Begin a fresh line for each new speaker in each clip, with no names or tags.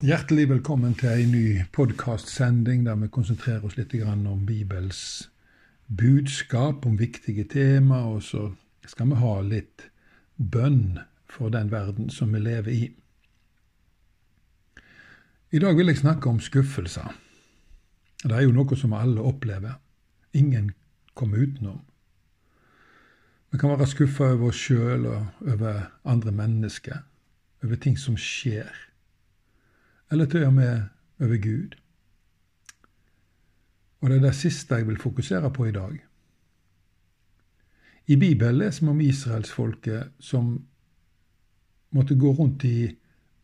Hjertelig velkommen til en ny podkastsending der vi konsentrerer oss litt om Bibels budskap, om viktige tema, og så skal vi ha litt bønn for den verden som vi lever i. I dag vil jeg snakke om skuffelser. Det er jo noe som alle opplever. Ingen kommer utenom. Vi kan være skuffa over oss sjøl og over andre mennesker, over ting som skjer eller til og med over Gud. Og det er det siste jeg vil fokusere på i dag. I Bibelen leser vi om israelsfolket som måtte gå rundt i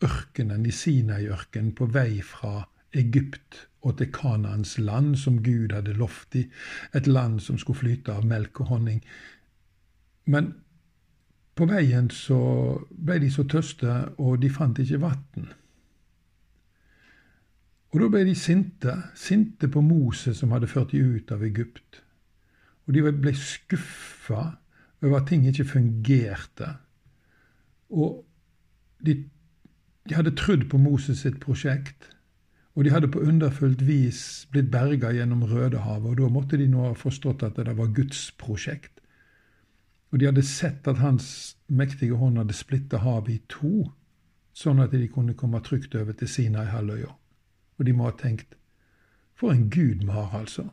ørkenen, i Sinai-ørkenen, på vei fra Egypt og til Kanaans land, som Gud hadde lovt i, et land som skulle flyte av melk og honning. Men på veien så ble de så tørste, og de fant ikke vann. Og da ble de sinte, sinte på Moses som hadde ført de ut av Egypt. Og de ble skuffa over at ting ikke fungerte. Og de, de hadde trodd på Moses sitt prosjekt. Og de hadde på underfullt vis blitt berga gjennom Rødehavet, og da måtte de nå ha forstått at det var Guds prosjekt. Og de hadde sett at hans mektige hånd hadde splitta havet i to, sånn at de kunne komme trygt over til Sinai-halvøya. Og de må ha tenkt For en Gud vi har, altså.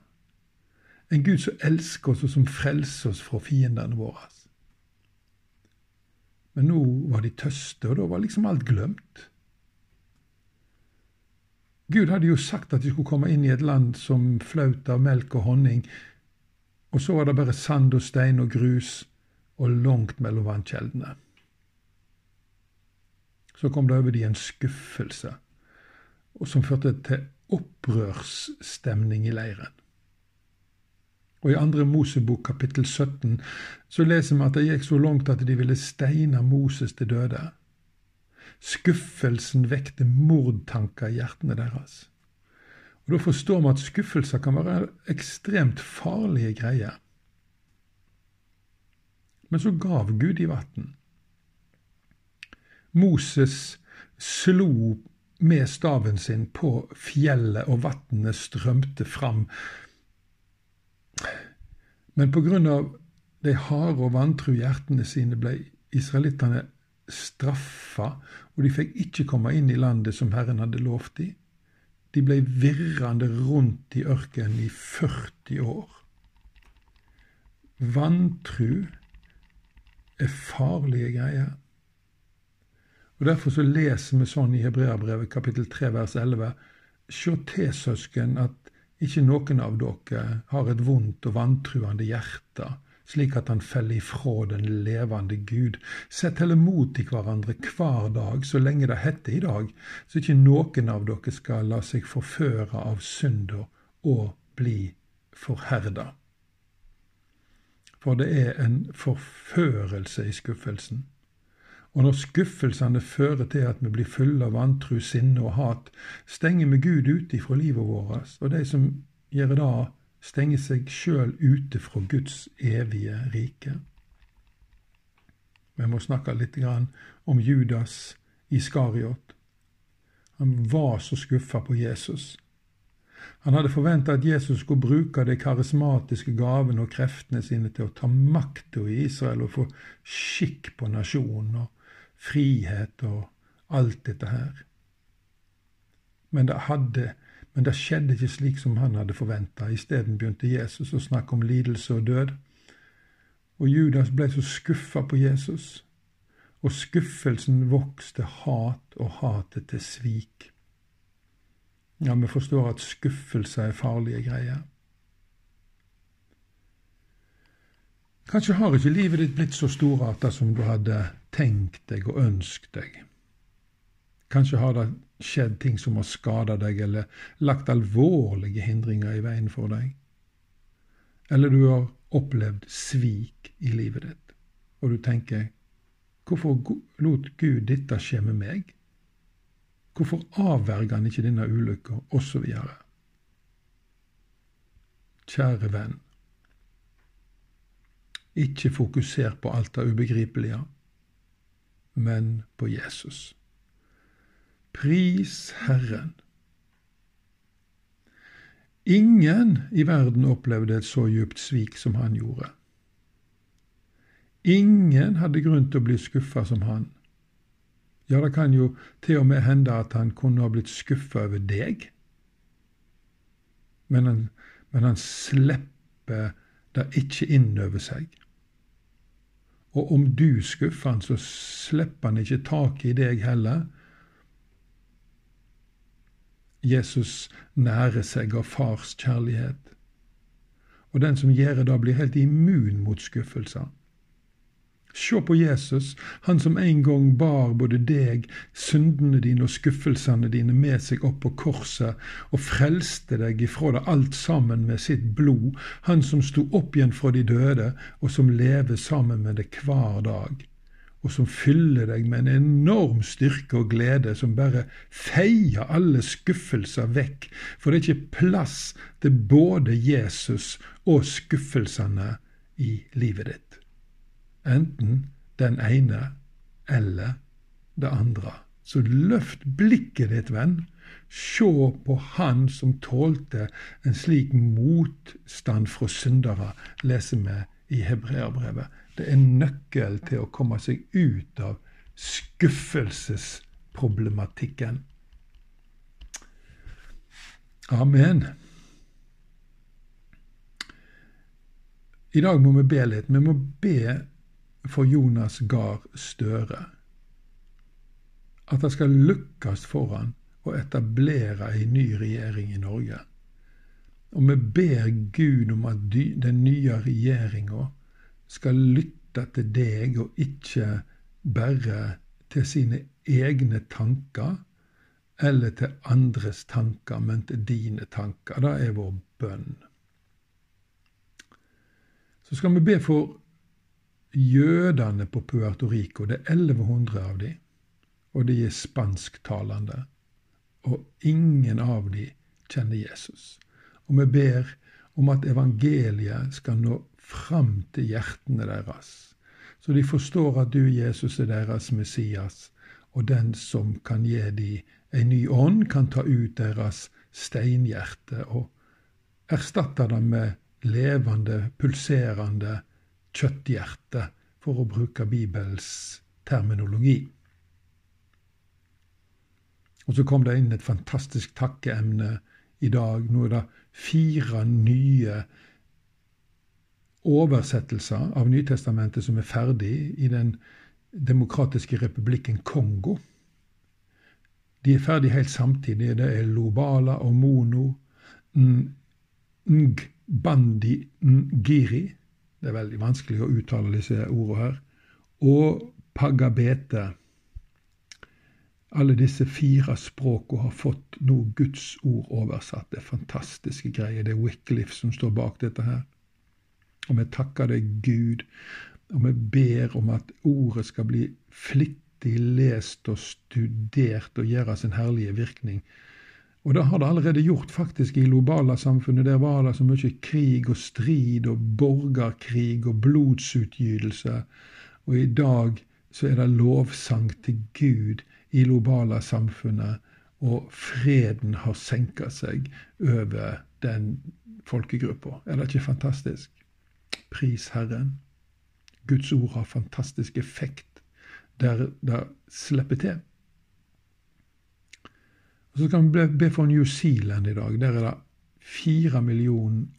En Gud som elsker oss, og som frelser oss fra fiendene våre. Men nå var de tøste, og da var liksom alt glemt. Gud hadde jo sagt at de skulle komme inn i et land som flaut av melk og honning, og så var det bare sand og stein og grus og langt mellom vannkjeldene. Så kom det over de en skuffelse og som førte til opprørsstemning i leiren. Og I andre Mosebok kapittel 17 så leser vi at det gikk så langt at de ville steine Moses til døde. Skuffelsen vekte mordtanker i hjertene deres. Og Da forstår vi at skuffelser kan være ekstremt farlige greier. Men så gav Gud i vann. Moses slo med staven sin på fjellet, og vannet strømte fram. Men på grunn av de harde og vantro hjertene sine ble israelittene straffa, og de fikk ikke komme inn i landet som Herren hadde lovt dem. De ble virrende rundt i ørkenen i 40 år. Vantru er farlige greier. Og Derfor så leser vi sånn i Hebreabrevet kapittel 3 vers 11.: Sjå til, søsken, at ikke noen av dere har et vondt og vantruende hjerte, slik at han feller ifra den levende Gud. Sett heller mot i hverandre hver dag, så lenge det heter i dag, så ikke noen av dere skal la seg forføre av synder og bli forherda. For det er en forførelse i skuffelsen. Og når skuffelsene fører til at vi blir fulle av vantru, sinne og hat, stenger vi Gud ute fra livet vårt, og de som gjør det, stenger seg sjøl ute fra Guds evige rike. Vi må snakke litt om Judas Iskariot. Han var så skuffa på Jesus. Han hadde forventa at Jesus skulle bruke de karismatiske gavene og kreftene sine til å ta makta i Israel og få skikk på nasjonen og frihet og alt dette her. Men det, hadde, men det skjedde ikke slik som han hadde forventa. Isteden begynte Jesus å snakke om lidelse og død. Og Judas ble så skuffa på Jesus. Og skuffelsen vokste hat, og hatet til svik. Ja, vi forstår at skuffelse er farlige greier. Kanskje har ikke livet ditt blitt så storarta som du hadde tenkt deg og ønskt deg. Kanskje har det skjedd ting som har skada deg, eller lagt alvorlige hindringer i veien for deg. Eller du har opplevd svik i livet ditt, og du tenker Hvorfor lot Gud dette skje med meg? Hvorfor avverger han ikke denne ulykka? Og så videre. Kjære venn, ikke fokuser på alt det ubegripelige men på Jesus. Pris Herren. Ingen i verden opplevde et så djupt svik som han gjorde. Ingen hadde grunn til å bli skuffa som han. Ja, det kan jo til og med hende at han kunne ha blitt skuffa over deg. Men han, men han slipper det ikke inn over seg. Og om du skuffer han, så slipper han ikke taket i deg heller. Jesus nærer seg av fars kjærlighet. Og den som gjør det, da blir helt immun mot skuffelser. Se på Jesus, han som en gang bar både deg, syndene dine og skuffelsene dine med seg opp på korset og frelste deg ifra det alt sammen med sitt blod, han som sto opp igjen fra de døde, og som lever sammen med deg hver dag, og som fyller deg med en enorm styrke og glede som bare feier alle skuffelser vekk, for det er ikke plass til både Jesus og skuffelsene i livet ditt enten den ene eller det andre. Så løft blikket ditt, venn. Se på Han som tålte en slik motstand fra syndere, leser vi i hebreerbrevet. Det er nøkkel til å komme seg ut av skuffelsesproblematikken. Amen. I dag må vi be litt. Vi må be for Jonas Gahr Støre. At det skal lykkes for han å etablere ei ny regjering i Norge. Og vi ber Gud om at den nye regjeringa skal lytte til deg, og ikke bare til sine egne tanker eller til andres tanker, men til dine tanker. Det er vår bønn. Så skal vi be for jødene på Puerto Rico. Det er 1100 av dem, og de er spansktalende. Og ingen av dem kjenner Jesus. Og vi ber om at evangeliet skal nå fram til hjertene deres, så de forstår at du, Jesus, er deres Messias, og den som kan gi dem en ny ånd, kan ta ut deres steinhjerte og erstatte det med levende, pulserende, kjøtthjerte, for å bruke Bibels terminologi. Og så kom det inn et fantastisk takkeemne i dag. Nå er det fire nye oversettelser av Nytestamentet som er ferdig i Den demokratiske republikken Kongo. De er ferdig helt samtidig. Det er Lobala og Mono, Ngbandi Ngiri det er veldig vanskelig å uttale disse ordene her. Og pagabete. Alle disse fire språkene har fått noe Guds ord oversatt. Det er fantastiske greier. Det er Wycliffe som står bak dette her. Og vi takker deg, Gud, og vi ber om at ordet skal bli flittig lest og studert og gjøre sin herlige virkning og det har det allerede gjort faktisk i Lobala-samfunnet. Der var det så mye krig og strid og borgerkrig og blodsutgytelse. Og i dag så er det lovsang til Gud i Lobala-samfunnet, og freden har senka seg over den folkegruppa. Er det ikke fantastisk? Pris Herren. Guds ord har fantastisk effekt der det slipper til. Og Så kan vi be for New Zealand i dag. Der er det 4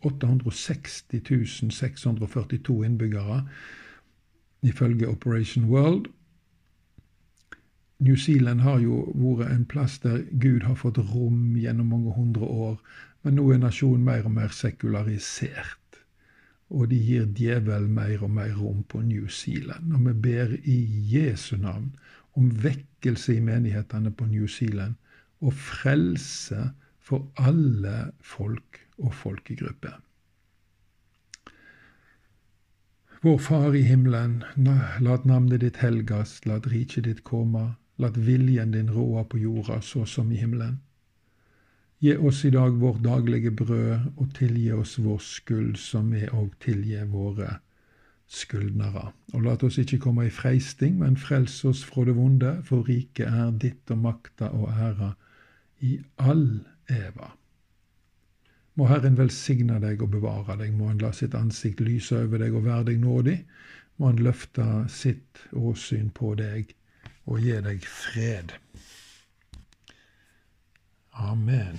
860 642 innbyggere, ifølge Operation World. New Zealand har jo vært en plass der Gud har fått rom gjennom mange hundre år, men nå er nasjonen mer og mer sekularisert. Og de gir djevel mer og mer rom på New Zealand. Og vi ber i Jesu navn om vekkelse i menighetene på New Zealand og frelse for alle folk og folkegrupper. Vår Far i himmelen, lat navnet ditt helgas, lat riket ditt komme, lat viljen din råde på jorda så som i himmelen. Gi oss i dag vårt daglige brød, og tilgi oss vår skyld, som vi òg tilgir våre skyldnere. Og lat oss ikke komme i freisting, men frels oss fra det vonde, for riket er ditt og makta og æra i all eva. Må Herren velsigne deg og bevare deg, må Han la sitt ansikt lyse over deg og være deg nådig, må Han løfte sitt åsyn på deg og gi deg fred. Amen.